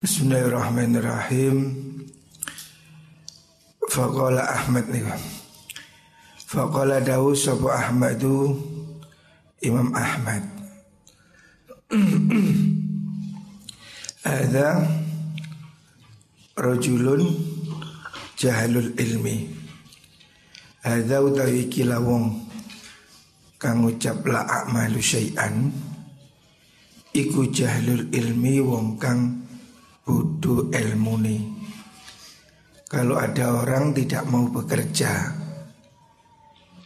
Bismillahirrahmanirrahim. Faqala Ahmad nih. Faqala dawu sapa Ahmadu Imam Ahmad. Ada rajulun jahalul ilmi. Ada utawi kilawong kang ucap la a'malu syai'an iku jahlul ilmi wong kang ilmu ilmuni Kalau ada orang tidak mau bekerja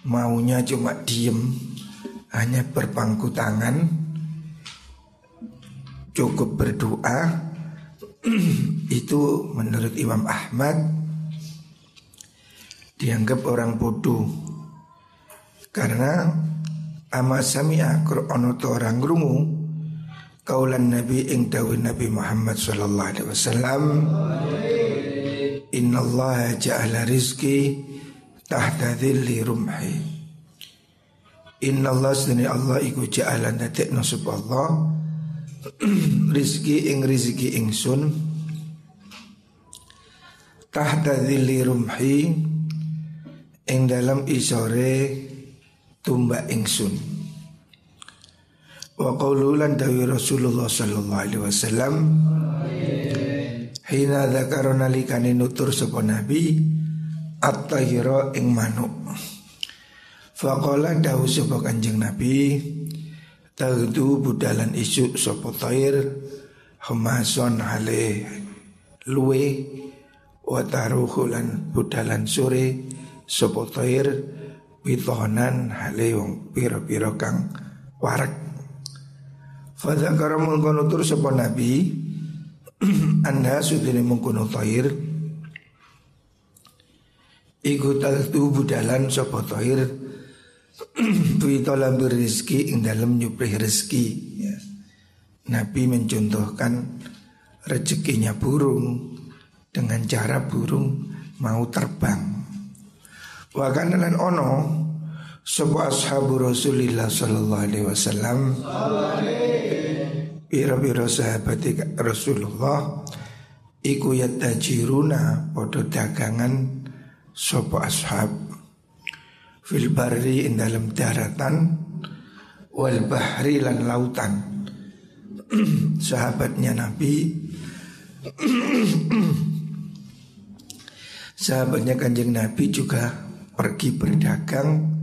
Maunya cuma diem Hanya berpangku tangan Cukup berdoa Itu menurut Imam Ahmad Dianggap orang bodoh. Karena Ama sami'a Qur'an orang rungu kaulan Nabi ing dawuh Nabi Muhammad sallallahu alaihi wasallam Inna Allah ja'ala rizki tahta dhilli rumhi. Inna Allah Allah iku ja'ala natik nasib Allah Rizki ing rizki ingsun. Tahta dhilli rumhi Ing dalam isore tumbak ingsun Wa qaululan dawi Rasulullah sallallahu alaihi wasallam Hina dzakarona likani nutur sapa nabi at-tahira ing manuk. Faqala dawu sapa kanjeng nabi Tagdu budalan isu sapa tair Hemason hale luwe Wa taruhulan budalan sore Sapa tair Witohanan hale wong piro-piro kang warak Fadzakara mengkono tur sapa nabi Anda sudene mengkono tair Iku tu budalan sapa tair Tui tolam berizki ing dalam nyuplih rezeki ya. Nabi mencontohkan rezekinya burung dengan cara burung mau terbang. Wakan lan ono sebuah ashabu Rasulillah sallallahu alaihi wasallam. Biro-biro sahabat Rasulullah Iku yatajiruna Podo dagangan Sopo ashab. Fil barri in dalam daratan Wal bahri lan lautan. Sahabatnya Nabi. Sahabatnya kanjeng Nabi juga Pergi berdagang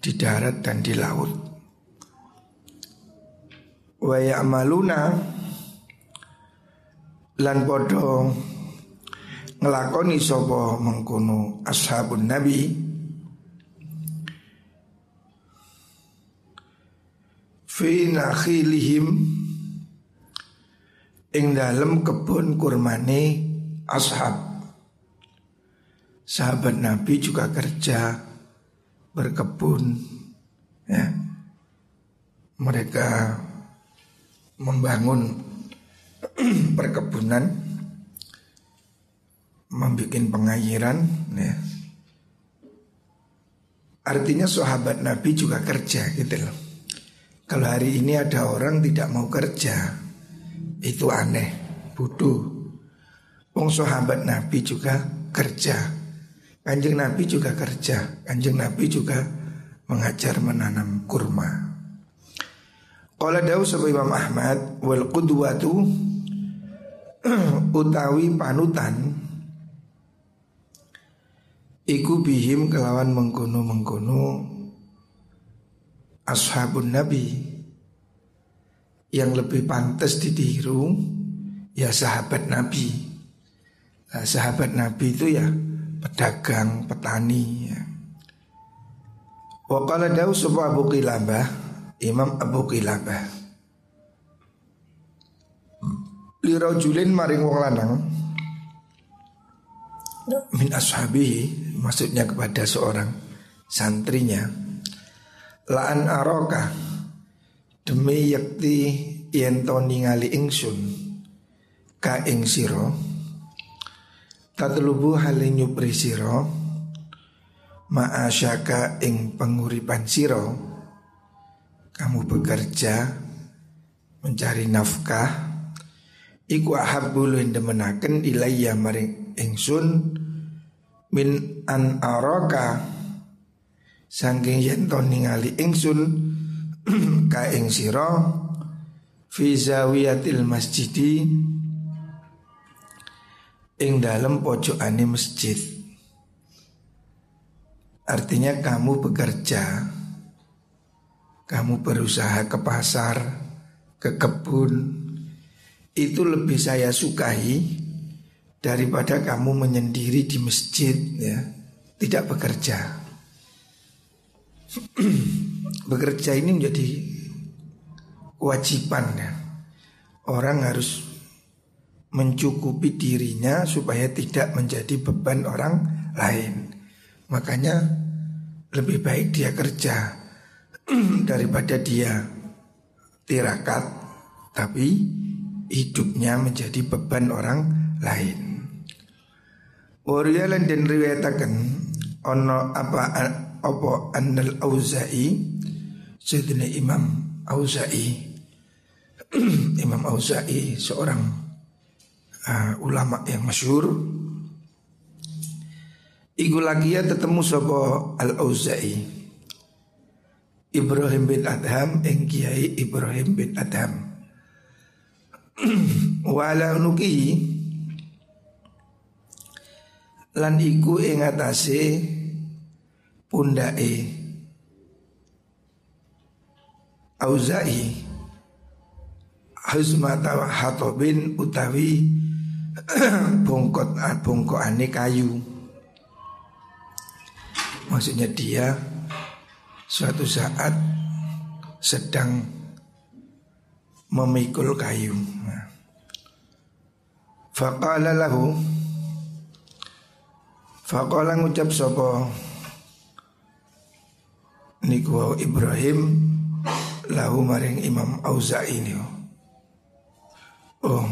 di darat dan di laut. Wa ya'maluna lan podo ngelakoni sapa mengkono ashabun nabi. Fi nakhilihim ing dalem kebun kurmane ashab. Sahabat nabi juga kerja berkebun ya. Mereka membangun perkebunan membuat pengairan ya. Artinya sahabat Nabi juga kerja gitu loh. Kalau hari ini ada orang tidak mau kerja itu aneh bodoh. Wong sahabat Nabi juga kerja Kanjeng Nabi juga kerja, kanjeng Nabi juga mengajar menanam kurma. Qala dawu sapa Imam Ahmad wal qudwatu utawi panutan iku bihim kelawan mengkono-mengkono ashabun nabi yang lebih pantas ditiru ya sahabat nabi. Nah, sahabat nabi itu ya pedagang, petani ya. Wa qala dawu Abu Qilabah, Imam Abu Qilabah. Li rajulin maring wong lanang min ashabihi maksudnya kepada seorang santrinya laan aroka demi yakti yen to ningali ingsun ka ing sira Tatlubu hale nyupri siro Ma'asyaka ing penguripan siro Kamu bekerja Mencari nafkah Iku ahabbu luwih demenaken ilayya maring ingsun min an araka saking yen to ningali ingsun ka ing sira fi zawiyatil masjidi ing dalam pojokane masjid. Artinya kamu bekerja, kamu berusaha ke pasar, ke kebun, itu lebih saya sukai daripada kamu menyendiri di masjid ya, tidak bekerja. bekerja ini menjadi kewajiban ya. Orang harus mencukupi dirinya supaya tidak menjadi beban orang lain. Makanya lebih baik dia kerja daripada dia tirakat tapi hidupnya menjadi beban orang lain. Wariyalan dan riwayatakan ono apa apa annal Auza'i Sayyidina Imam Auza'i Imam Auza'i seorang uh, ulama yang masyhur. Iku lagi ya ketemu sapa Al Auza'i Ibrahim bin Adham ing Kiai Ibrahim bin Adham. Wala nuki. Lan iku ing atase pundake Auza'i. Husmata hatobin utawi bongkot ah, bongkokane kayu. Maksudnya dia suatu saat sedang memikul kayu. Faqala lahu Faqala ngucap sapa niku Ibrahim lahu maring Imam Auza'i niku Oh,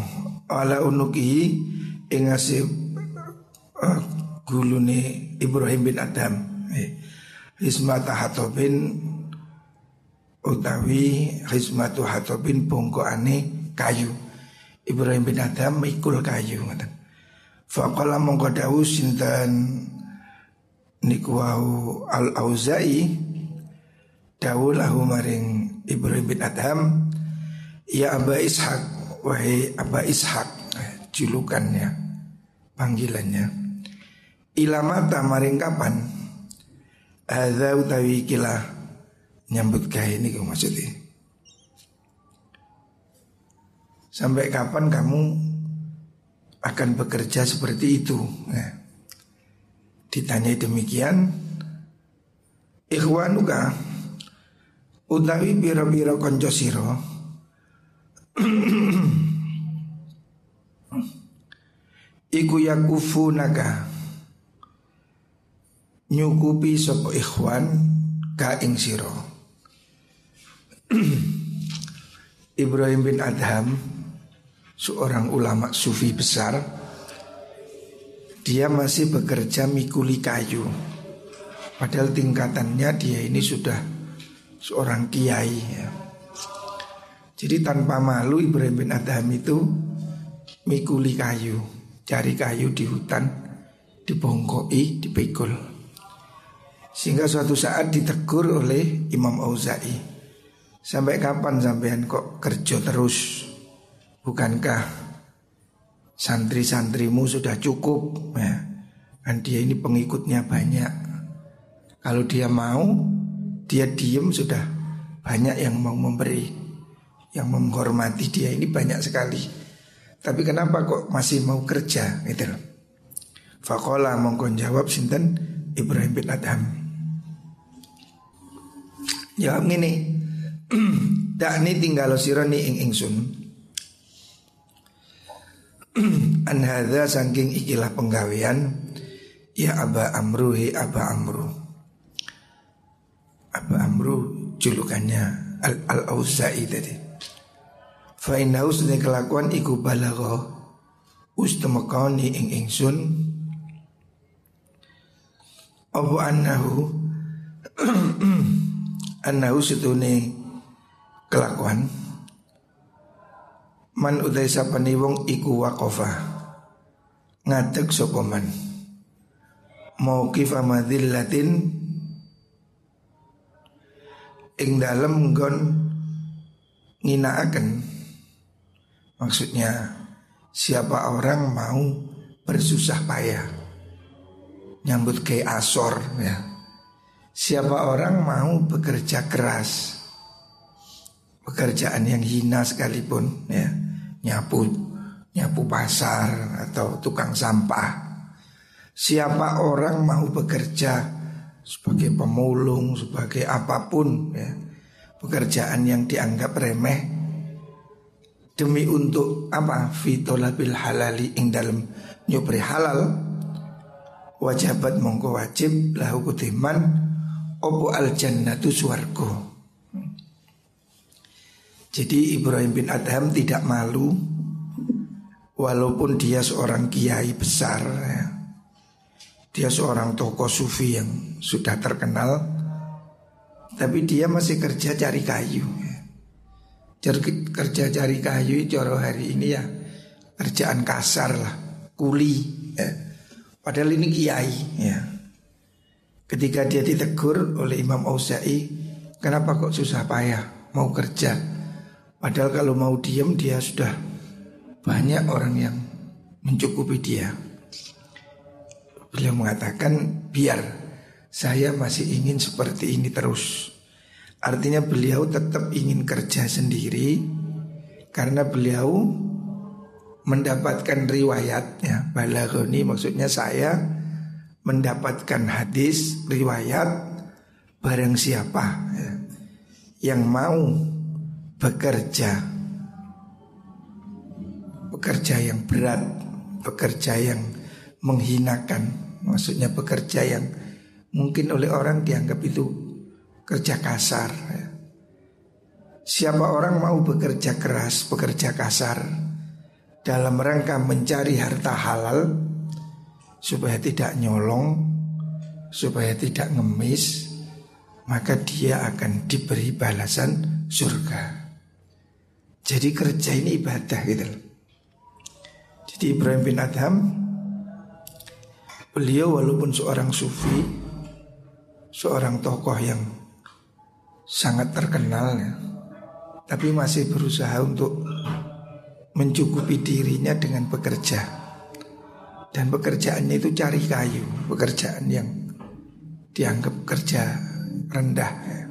ala unuki ing ngasih uh, gulune Ibrahim bin Adam. Eh, Hismata Hatobin utawi Hismatu Hatobin ane kayu. Ibrahim bin Adam mikul kayu ngoten. Faqala mongko dawu sinten niku al-Auza'i dawuh maring Ibrahim bin Adam ya Aba Ishaq wahai Aba Ishak eh, julukannya panggilannya. Ilamata maring kapan? Ada utawi kila nyambut kaya ini kau maksudnya. Sampai kapan kamu akan bekerja seperti itu? Nah, ditanya demikian ikhwanuka utawi biro-biro konco siro Iku yakufu naga Nyukupi sopo ikhwan Ka ing siro Ibrahim bin Adham Seorang ulama sufi besar Dia masih bekerja mikuli kayu. Padahal tingkatannya dia ini sudah Seorang kiai ya jadi tanpa malu Ibrahim bin Adham itu mikuli kayu, cari kayu di hutan, dibongkoi, dipikul. Sehingga suatu saat ditegur oleh Imam Auza'i. Sampai kapan sampean kok kerja terus? Bukankah santri-santrimu sudah cukup? Ya, kan dia ini pengikutnya banyak. Kalau dia mau, dia diem sudah banyak yang mau memberi yang menghormati dia ini banyak sekali. Tapi kenapa kok masih mau kerja gitu loh. Fakola mongkon jawab sinten Ibrahim bin Adham. Jawab ini Dak ni tinggal sironi ing ingsun An hadha sangking ikilah penggawean Ya Aba Amru hi Aba Amru Aba Amru julukannya Al-Auza'i -Al tadi Fa'inau sedang kelakuan iku balago Ustemekoni ing ingsun. Apa annahu? Annahu setune kelakuan. Man utai sapani wong iku wakofa Ngadeg sopoman Mau kifa madillatin Ing dalem nggon Nginaaken Maksudnya Siapa orang mau bersusah payah? Nyambut ke asor ya. Siapa orang mau bekerja keras? Pekerjaan yang hina sekalipun ya. Nyapu nyapu pasar atau tukang sampah. Siapa orang mau bekerja sebagai pemulung, sebagai apa pun ya, pekerjaan yang dianggap remeh demi untuk apa? Fitolabil halali ing dalam nyupri halal wajabat mongko wajib lahu kutiman opo al jannatu suargo jadi Ibrahim bin Adham tidak malu Walaupun dia seorang kiai besar ya. Dia seorang tokoh sufi yang sudah terkenal Tapi dia masih kerja cari kayu ya. Kerja cari kayu coro hari ini ya Kerjaan kasar lah Kuli ya. Padahal ini kiai ya Ketika dia ditegur oleh Imam Auza'i Kenapa kok susah payah mau kerja Padahal kalau mau diem dia sudah banyak orang yang mencukupi dia. Beliau mengatakan biar saya masih ingin seperti ini terus. Artinya beliau tetap ingin kerja sendiri karena beliau mendapatkan riwayat ya balagoni maksudnya saya mendapatkan hadis riwayat barang siapa ya, yang mau bekerja. Bekerja yang berat, bekerja yang menghinakan, maksudnya bekerja yang mungkin oleh orang dianggap itu kerja kasar. Siapa orang mau bekerja keras, bekerja kasar dalam rangka mencari harta halal supaya tidak nyolong, supaya tidak ngemis, maka dia akan diberi balasan surga. Jadi kerja ini ibadah gitu Jadi Ibrahim bin Adham Beliau walaupun seorang sufi Seorang tokoh yang sangat terkenal ya, Tapi masih berusaha untuk mencukupi dirinya dengan bekerja. Dan pekerjaannya itu cari kayu Pekerjaan yang dianggap kerja rendah ya.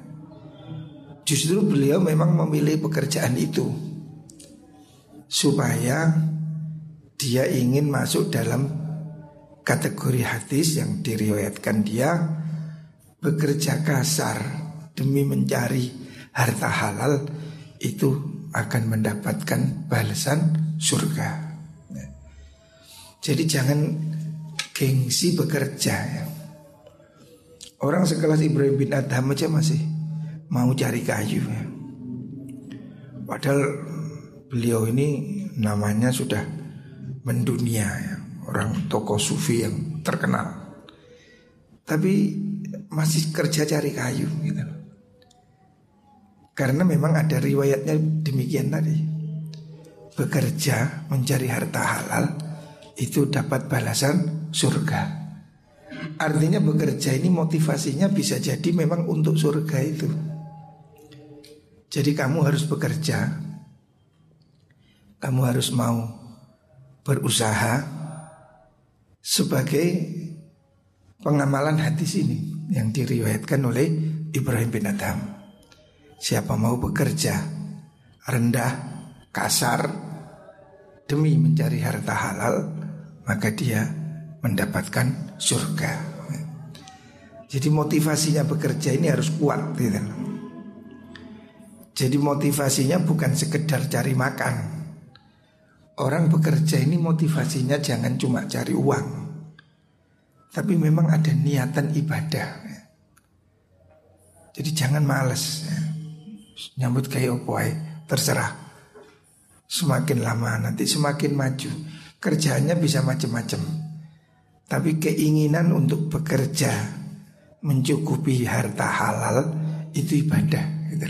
Justru beliau memang memilih pekerjaan itu supaya dia ingin masuk dalam kategori hadis yang diriwayatkan dia bekerja kasar demi mencari harta halal itu akan mendapatkan balasan surga. Jadi jangan gengsi bekerja ya. Orang sekelas Ibrahim bin Adham aja masih mau cari kayu ya. Padahal beliau ini namanya sudah mendunia ya, orang tokoh sufi yang terkenal. Tapi masih kerja cari kayu gitu. Karena memang ada riwayatnya demikian tadi. Bekerja mencari harta halal itu dapat balasan surga. Artinya bekerja ini motivasinya bisa jadi memang untuk surga itu. Jadi kamu harus bekerja kamu harus mau berusaha sebagai pengamalan hadis ini yang diriwayatkan oleh Ibrahim bin Adam. Siapa mau bekerja rendah, kasar demi mencari harta halal, maka dia mendapatkan surga. Jadi motivasinya bekerja ini harus kuat gitu. Jadi motivasinya bukan sekedar cari makan Orang bekerja ini motivasinya jangan cuma cari uang Tapi memang ada niatan ibadah Jadi jangan males. Nyambut kayak opoai Terserah. Semakin lama nanti semakin maju. Kerjaannya bisa macam-macam Tapi keinginan untuk bekerja Mencukupi harta halal Itu ibadah gitu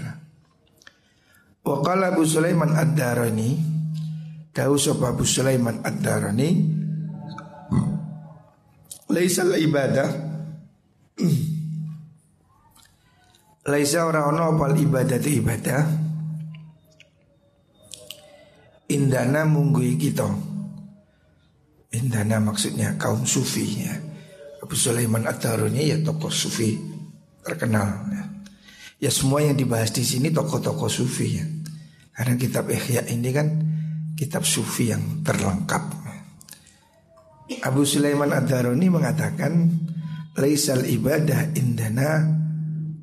Wakala Abu Sulaiman Ad-Darani Dawu sapa Abu Sulaiman Ad-Darani Laisal ibadah Laisa ora ono opal ibadah ibadah. Indana munggui kita. Indana maksudnya kaum sufi ya. Abu Sulaiman Ad-Darani ya tokoh sufi terkenal ya. ya semua yang dibahas di sini tokoh-tokoh sufi ya. Karena kitab Ihya ini kan kitab sufi yang terlengkap Abu Sulaiman Ad-Daruni mengatakan Laisal ibadah indana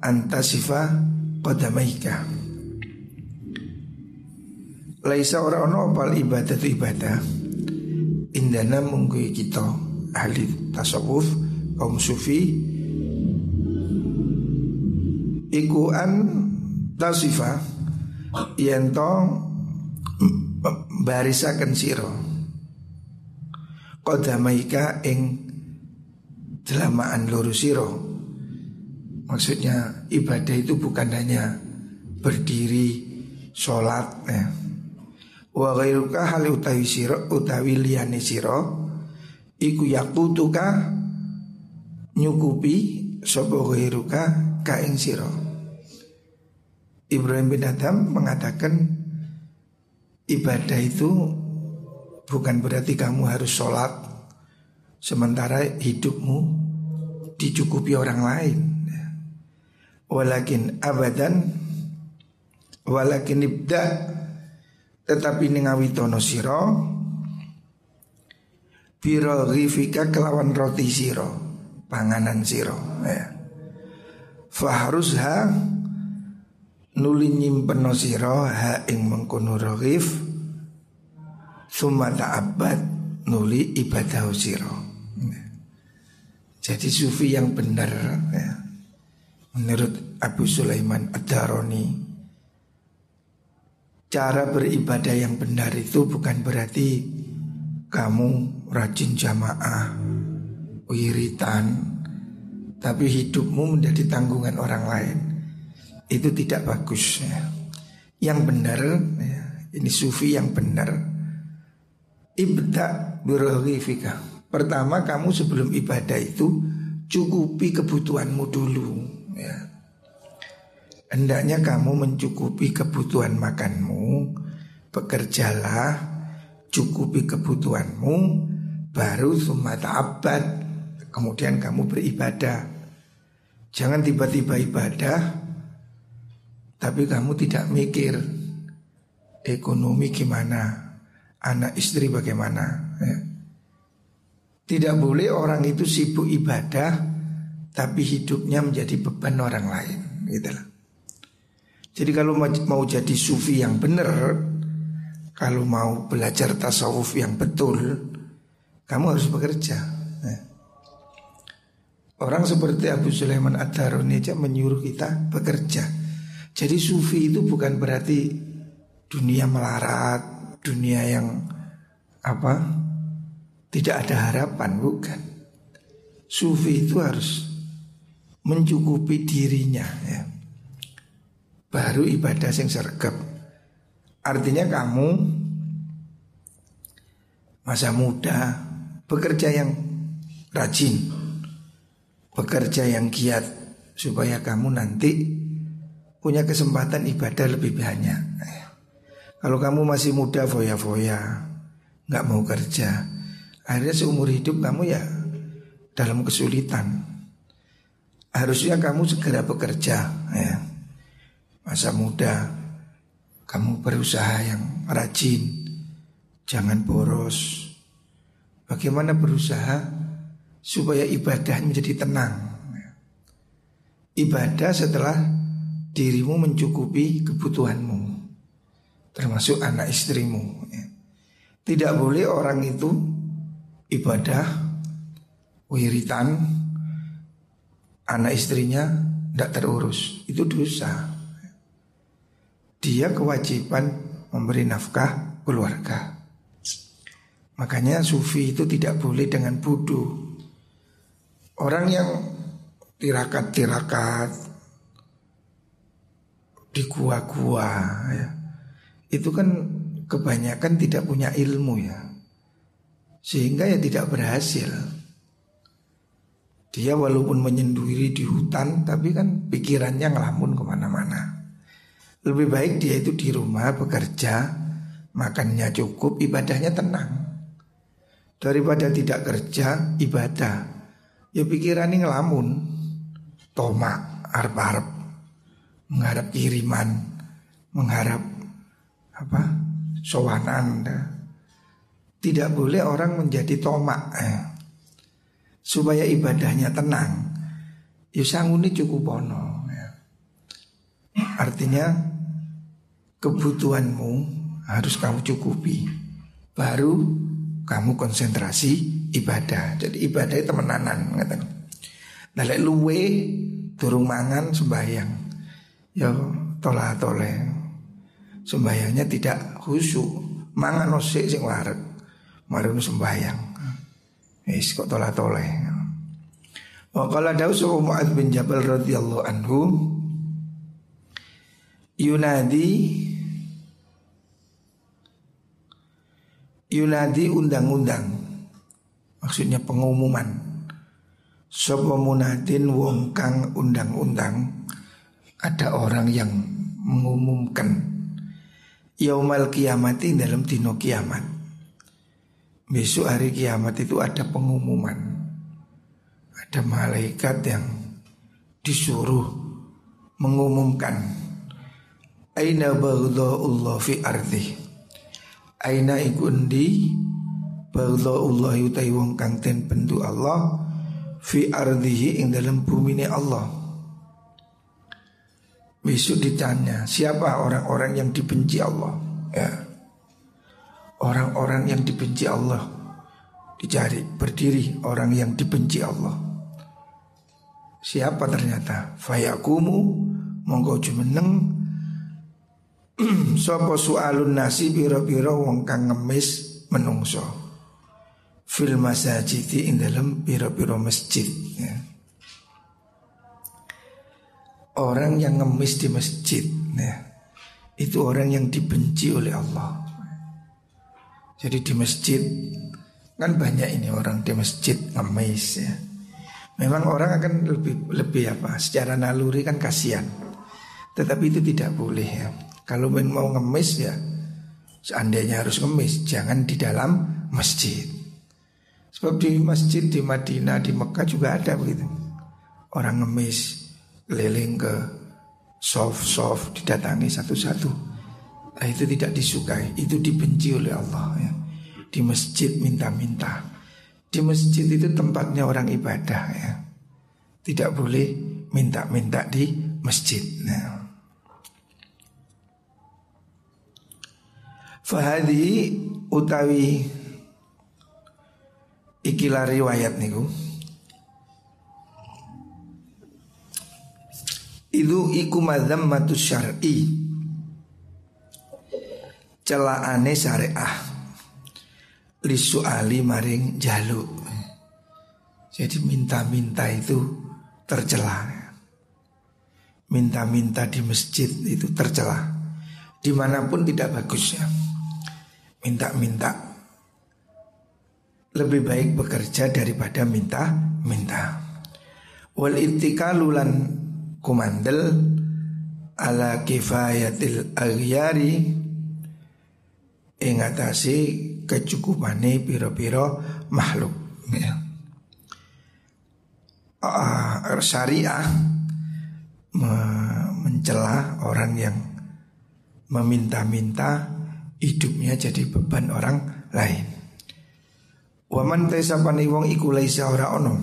antasifa qadamaika. Laisa ora ono opal ibadah itu ibadah. Indana munggui kita ahli tasawuf kaum sufi Iku an tasifa Yento barisakan siro Qadamaika ing jelamaan loro siro Maksudnya ibadah itu bukan hanya berdiri sholat ya. Wa ghairuka hal utawi siro utawi liyane siro Iku yakutuka nyukupi sopo ghairuka kaing siro Ibrahim bin Adam mengatakan ibadah itu Bukan berarti kamu harus sholat Sementara hidupmu dicukupi orang lain Walakin abadan Walakin ibda Tetapi ningawi tono siro Biro rifika kelawan roti siro Panganan siro ya. Faharusha Nuli nyimpen siro Ha ing mengkono ragif Suma ta'abad nuli ibadah siro Jadi sufi yang benar ya. Menurut Abu Sulaiman Ad-Daroni Cara beribadah yang benar itu bukan berarti Kamu rajin jamaah Wiritan Tapi hidupmu menjadi tanggungan orang lain Itu tidak bagus ya. Yang benar ya, Ini sufi yang benar Ibda. Pertama kamu sebelum ibadah itu cukupi kebutuhanmu dulu ya. Hendaknya kamu mencukupi kebutuhan makanmu Bekerjalah Cukupi kebutuhanmu Baru sumata abad Kemudian kamu beribadah Jangan tiba-tiba ibadah Tapi kamu tidak mikir Ekonomi gimana anak istri bagaimana. Ya. Tidak boleh orang itu sibuk ibadah tapi hidupnya menjadi beban orang lain, gitu lah. Jadi kalau mau jadi sufi yang benar, kalau mau belajar tasawuf yang betul, kamu harus bekerja. Ya. Orang seperti Abu Sulaiman Ad-Daruni aja menyuruh kita bekerja. Jadi sufi itu bukan berarti dunia melarat, dunia yang apa tidak ada harapan bukan sufi itu harus mencukupi dirinya ya. Baru ibadah yang sergap. Artinya kamu masa muda bekerja yang rajin bekerja yang giat supaya kamu nanti punya kesempatan ibadah lebih banyak. Ya. Kalau kamu masih muda foya-foya nggak mau kerja Akhirnya seumur hidup kamu ya dalam kesulitan Harusnya kamu segera bekerja ya. Masa muda Kamu berusaha yang rajin Jangan boros Bagaimana berusaha Supaya ibadah menjadi tenang Ibadah setelah dirimu mencukupi kebutuhanmu termasuk anak istrimu. Ya. Tidak boleh orang itu ibadah wiritan anak istrinya tidak terurus itu dosa. Dia kewajiban memberi nafkah keluarga. Makanya sufi itu tidak boleh dengan bodoh. Orang yang tirakat-tirakat di gua-gua ya itu kan kebanyakan tidak punya ilmu ya. Sehingga ya tidak berhasil. Dia walaupun menyendiri di hutan tapi kan pikirannya ngelamun ke mana-mana. Lebih baik dia itu di rumah bekerja, makannya cukup, ibadahnya tenang. Daripada tidak kerja, ibadah. Ya pikirannya ngelamun, tomak, arep-arep, mengharap kiriman, mengharap apa sowanan. Tidak boleh orang menjadi tomak. Eh supaya ibadahnya tenang. Yusanguni ya cukup pono. Ya. Artinya kebutuhanmu harus kamu cukupi. Baru kamu konsentrasi ibadah. Jadi ibadah itu temenanan ngeten. Nah luwe turung mangan sembahyang. Ya tolah tole. Sembahyangnya tidak khusyuk. Mangan osik sing warek. Mari sembahyang. Wis kok tolah toleh. Wa qala Daus Mu'ad bin Jabal radhiyallahu anhu Yunadi Yunadi undang-undang. Maksudnya pengumuman. Sopo munadin wong kang undang-undang Ada orang yang mengumumkan Yaumal kiamati dalam dino kiamat Besok hari kiamat itu ada pengumuman. Ada malaikat yang disuruh mengumumkan Aina Allah fi ardi? Aina ikundi Allah utai wong kang ten Allah Fi ardihi ing dalam bumi Allah. Besok ditanya siapa orang-orang yang dibenci Allah? Ya Orang-orang yang dibenci Allah. Dicari berdiri orang yang dibenci Allah. Siapa ternyata? Fayakumu Monggo jumeneng. Sopo su'alun nasi Biro-biro wong kang ngemis Menungso. Fil masajidi in dalam biro-biro masjid ya. Orang yang ngemis di masjid ya. Itu orang yang dibenci oleh Allah jadi di masjid kan banyak ini orang di masjid ngemis ya. Memang orang akan lebih lebih apa? Secara naluri kan kasihan. Tetapi itu tidak boleh ya. Kalau mau ngemis ya seandainya harus ngemis jangan di dalam masjid. Sebab di masjid di Madinah di Mekah juga ada begitu. Orang ngemis keliling ke soft soft didatangi satu-satu. Nah, itu tidak disukai, itu dibenci oleh Allah ya. Di masjid minta-minta. Di masjid itu tempatnya orang ibadah ya. Tidak boleh minta-minta di masjid. Nah. Fahadi utawi ikilah riwayat niku. Itu iku madzammatus syar'i celaane syariah ali maring jaluk. Jadi minta-minta itu tercela. Minta-minta di masjid itu tercela. Di mana pun tidak bagus ya. Minta-minta lebih baik bekerja daripada minta-minta. Wal itikalulan kumandel ala kifayatil aghyari ingatasi kecukupane piro-piro makhluk ya. Uh, syariah me mencela orang yang meminta-minta hidupnya jadi beban orang lain. Waman tesapani wong iku laisa ora ono.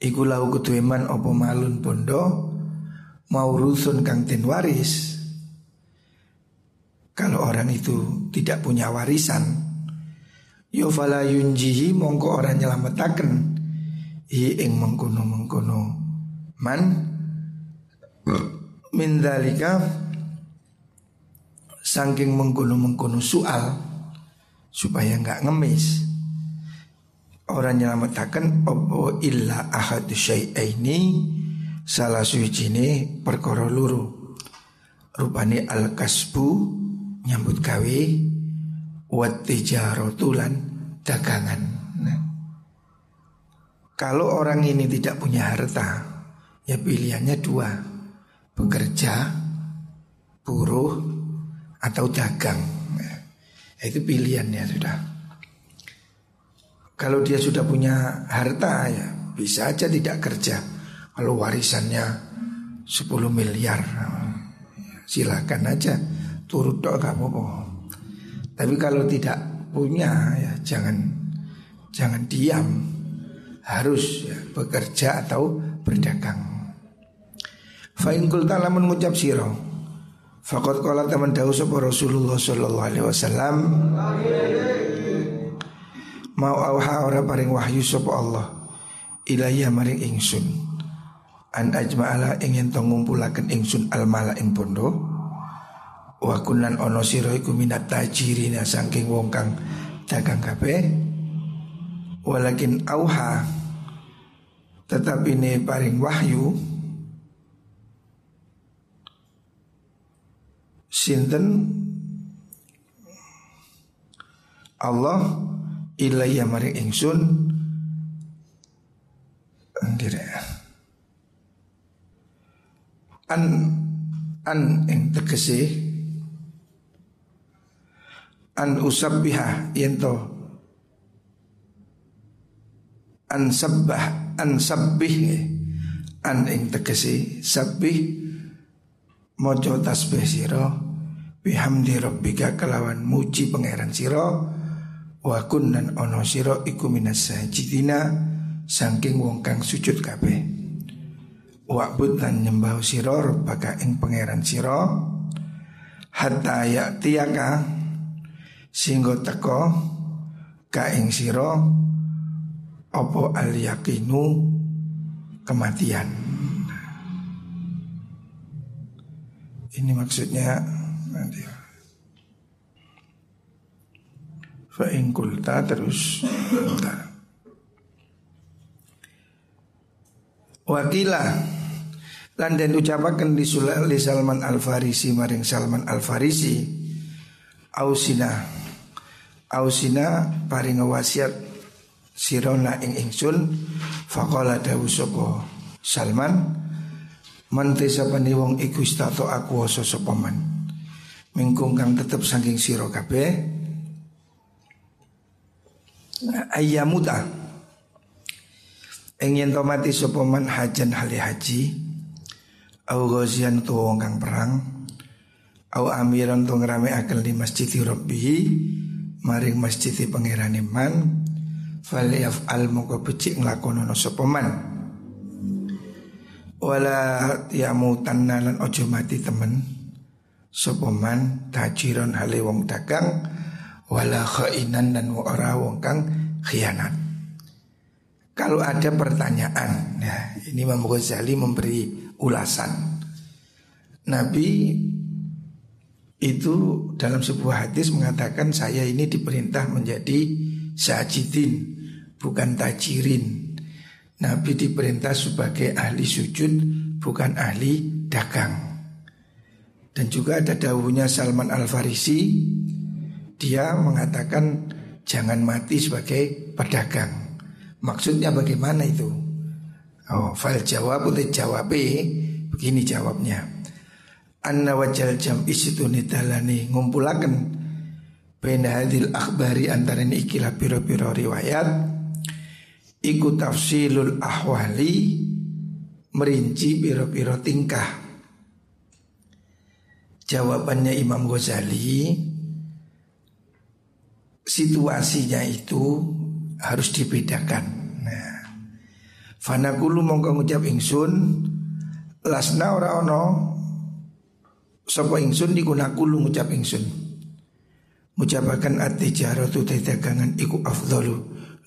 Iku lau kutueman opo malun bondo mau rusun kang ten waris kalau orang itu tidak punya warisan Yo fala yunjihi mongko orang nyelametaken. Hi ing mengkono mengkono Man Mindalika Sangking mengkono mengkono soal Supaya nggak ngemis. Orang nyelametaken Opo illa ahadu syai'aini Salah suci ini perkara luru. Rupani al-kasbu nyambut gawe wat tijaratulan dagangan. Nah, kalau orang ini tidak punya harta, ya pilihannya dua, bekerja, buruh, atau dagang. Nah, itu pilihannya sudah. Kalau dia sudah punya harta ya bisa aja tidak kerja. Kalau warisannya 10 miliar, silakan aja turut doa kamu. Tapi kalau tidak punya ya jangan jangan diam harus ya, bekerja atau berdagang. Fa'ingkul ta'ala mengucap siro Fakot kola teman dahu sapa Rasulullah sallallahu alaihi wasallam Mau auha ora paring wahyu sapa Allah Ilaiya maring ingsun An ajma'ala ingin to ngumpulaken ingsun almala ing bondo Wa kunan ono sira iku minat tajirina saking wong kang dagang kabeh. Walakin auha Tetap ini paring wahyu Sinten? Allah ilayya maring ingsun. Andire An An ing tegese An usabbiha yento An sabbah An sabbih An ing tegese Sabbih Mojo tasbih siro Bihamdi rabbika kelawan muji pangeran siro Wa kunnan ono siro iku minas sajidina Sangking wong kang sujud kabeh. Wa lan nyembah siro Rabbaka ing pangeran siro Hatta ya tiaka Singgo teko Ka ing siro Opo al yakinu Kematian. Ini maksudnya nanti. Fa'in kulta terus. Wakilah lan dan ucapakan di Salman Al Farisi maring Salman Al Farisi Ausina Ausina paring wasiat sirona ing ingsun faqala dawu sapa Salman Mante sapane wong iku istato aku wasa sapa man. Mingkung kang tetep saking sira kabeh. Ayyamuta. Ing to mati sapa man hajan hale haji. Au ghazian tu wong kang perang. Au amiran tu ngrame akal di masjid rabbi maring masjid pangerane man. Fal yaf'al moko becik nglakonono sapa man wala yamutan lan ojo mati temen sopoman tajiron hale wong dagang wala khainan dan ora wong kang khianat kalau ada pertanyaan ya ini Imam Ghazali memberi ulasan Nabi itu dalam sebuah hadis mengatakan saya ini diperintah menjadi sajidin bukan tajirin Nabi diperintah sebagai ahli sujud bukan ahli dagang. Dan juga ada dawuhnya Salman Al-Farisi Dia mengatakan jangan mati sebagai pedagang Maksudnya bagaimana itu? Oh, fal jawab untuk jawab Begini jawabnya Anna wajal jam isitu nidalani ngumpulaken Bena hadil akhbari antara ini ikilah biro-biro riwayat. Iku tafsilul ahwali Merinci biro-biro tingkah. Jawabannya Imam Ghazali Situasinya itu harus dibedakan. Nah Fanakulu mongko ngucap ingsun Lasna ora ono Sopo ingsun dikunakulu ngucap ingsun. Mujabakan ati-jaratu dagangan iku afdalu.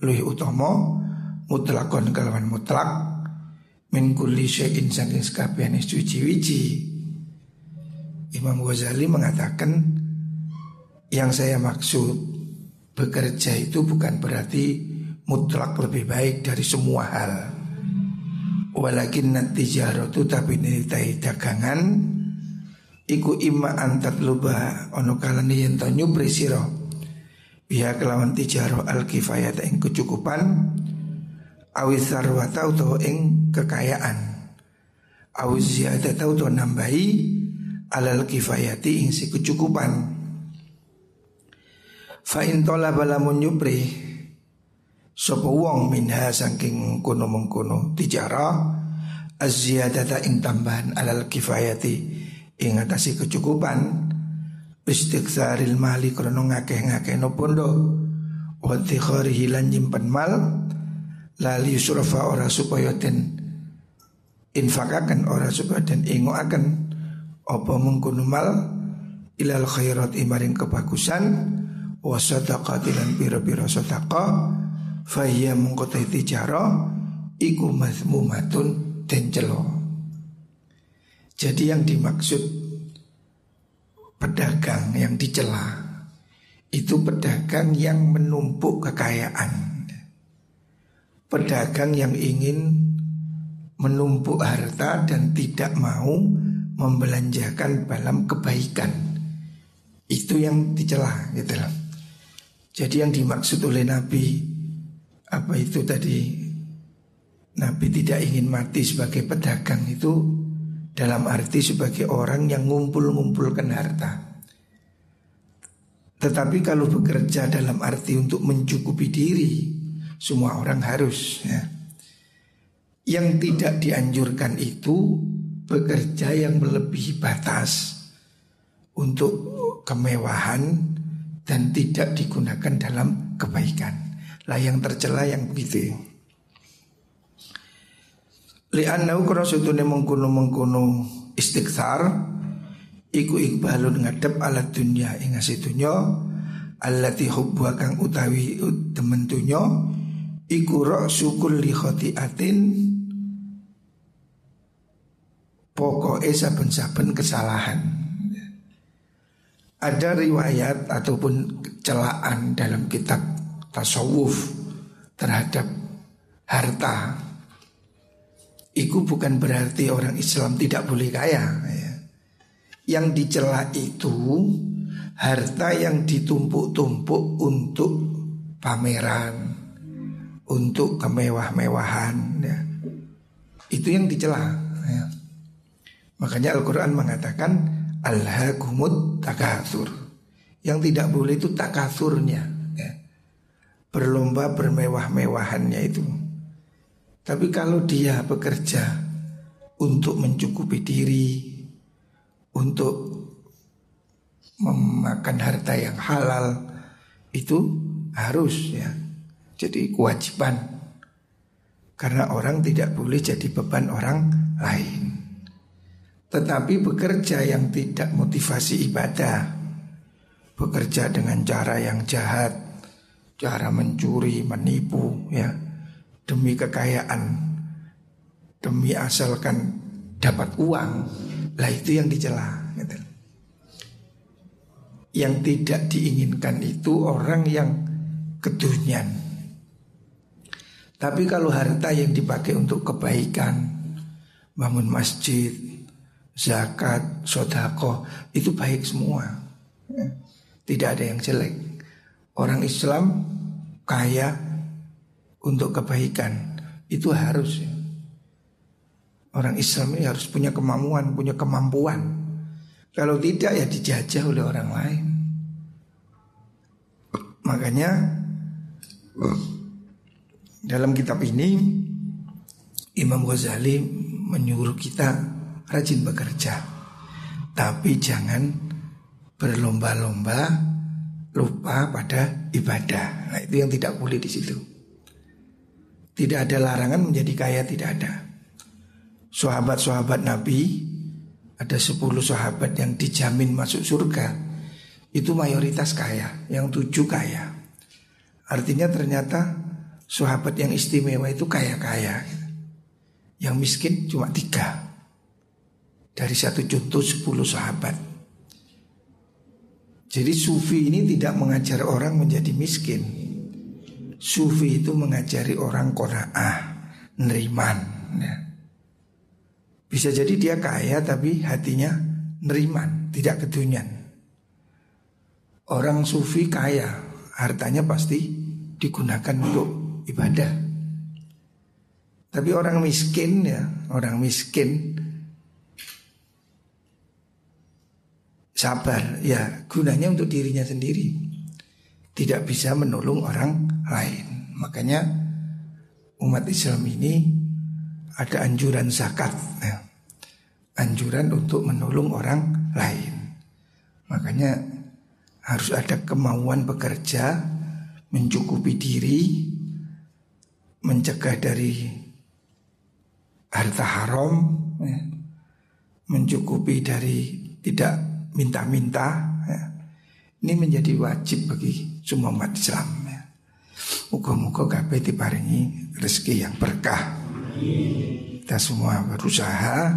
Luih utomo mutlakon kalawan mutlak min kulli syai'in saking sekabehane suci-wici Imam Ghazali mengatakan yang saya maksud bekerja itu bukan berarti mutlak lebih baik dari semua hal. Walakin nanti itu tapi nilai dagangan Iku imma antat luba ono kalani yen to nyupri sira. Biha kelawan tijaro al kifayat ing kecukupan awis sarwata utawa ing kekayaan. Awis ziyadata utawa nambahi alal kifayati ing si kecukupan. Fa in talaba lamun nyupri sapa wong minha saking kono mengkono tijara az-ziyadata ing tambahan alal kifayati ing atasi kecukupan. Istiqsaril mali krana ngakeh-ngakeh no pondo wa tikharihi lan nyimpen mal. Lali surfa ora supaya den infakakan ora supaya den ingoaken apa mengkono mal? Ilal khairat imaring kebagusan. Wa sadaqati lan pira-pira sedekah fa hiya mungkota tijara iku mazmumatun den celo. Jadi yang dimaksud pedagang yang dicela itu pedagang yang menumpuk kekayaan. Pedagang yang ingin menumpuk harta dan tidak mau membelanjakan dalam kebaikan itu yang dicela gitu loh. Jadi yang dimaksud oleh Nabi apa itu tadi Nabi tidak ingin mati sebagai pedagang itu dalam arti sebagai orang yang ngumpul-ngumpulkan harta. Tetapi kalau bekerja dalam arti untuk mencukupi diri, semua orang harus ya. Yang tidak dianjurkan itu bekerja yang melebihi batas untuk kemewahan dan tidak digunakan dalam kebaikan. Lah yang tercela yang begitu. Li'annahu kana sutune mengkono-mengkono istighfar iku ikbalun ngadep ala dunya ing asih dunya allati hubbu kang utawi temen dunya iku sukul li khati'atin pokoknya saben-saben kesalahan. Ada riwayat ataupun celaan dalam kitab tasawuf terhadap harta. Iku bukan berarti orang Islam tidak boleh kaya. Ya. Yang dicela itu harta yang ditumpuk-tumpuk untuk pameran, untuk kemewah-mewahan. Ya. Itu yang dicela. Ya. Makanya Al-Quran mengatakan Al-hakumut takathur Yang tidak boleh itu takathurnya ya. Berlomba bermewah-mewahannya itu Tapi kalau dia bekerja Untuk mencukupi diri Untuk Memakan harta yang halal Itu harus ya. Jadi kewajiban. Karena orang tidak boleh jadi beban orang lain. Tetapi bekerja yang tidak motivasi ibadah Bekerja dengan cara yang jahat Cara mencuri, menipu ya Demi kekayaan Demi asalkan dapat uang Lah itu yang dicela gitu. Yang tidak diinginkan itu orang yang kedunian Tapi kalau harta yang dipakai untuk kebaikan Bangun masjid zakat, sodako itu baik semua. Ya. Tidak ada yang jelek. Orang Islam kaya untuk kebaikan itu harus. Orang Islam ini harus punya kemampuan, punya kemampuan. Kalau tidak ya dijajah oleh orang lain. Makanya dalam kitab ini Imam Ghazali menyuruh kita rajin bekerja. Tapi jangan berlomba-lomba lupa pada ibadah. Nah, itu yang tidak boleh di situ. Tidak ada larangan menjadi kaya, tidak ada. Sahabat-sahabat Nabi ada 10 sahabat yang dijamin masuk surga. Itu mayoritas kaya, yang tujuh kaya. Artinya ternyata sahabat yang istimewa itu kaya-kaya. Yang miskin cuma tiga. Dari satu contoh sepuluh sahabat Jadi sufi ini tidak mengajar orang menjadi miskin Sufi itu mengajari orang kona'ah Neriman ya. Bisa jadi dia kaya tapi hatinya neriman, tidak kedunian. Orang sufi kaya, hartanya pasti digunakan untuk ibadah. Tapi orang miskin ya, orang miskin sabar ya gunanya untuk dirinya sendiri. Tidak bisa menolong orang lain. Makanya umat Islam ini ada anjuran zakat ya. Anjuran untuk menolong orang lain. Makanya harus ada kemauan bekerja, mencukupi diri, mencegah dari harta haram, ya. mencukupi dari tidak minta-minta. Ya. Ini menjadi wajib bagi semua umat Islam. Muka-muka kabeh diparingi rezeki yang berkah. Kita semua berusaha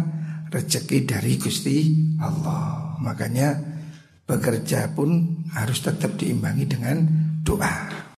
rezeki dari Gusti Allah. Makanya bekerja pun harus tetap diimbangi dengan doa.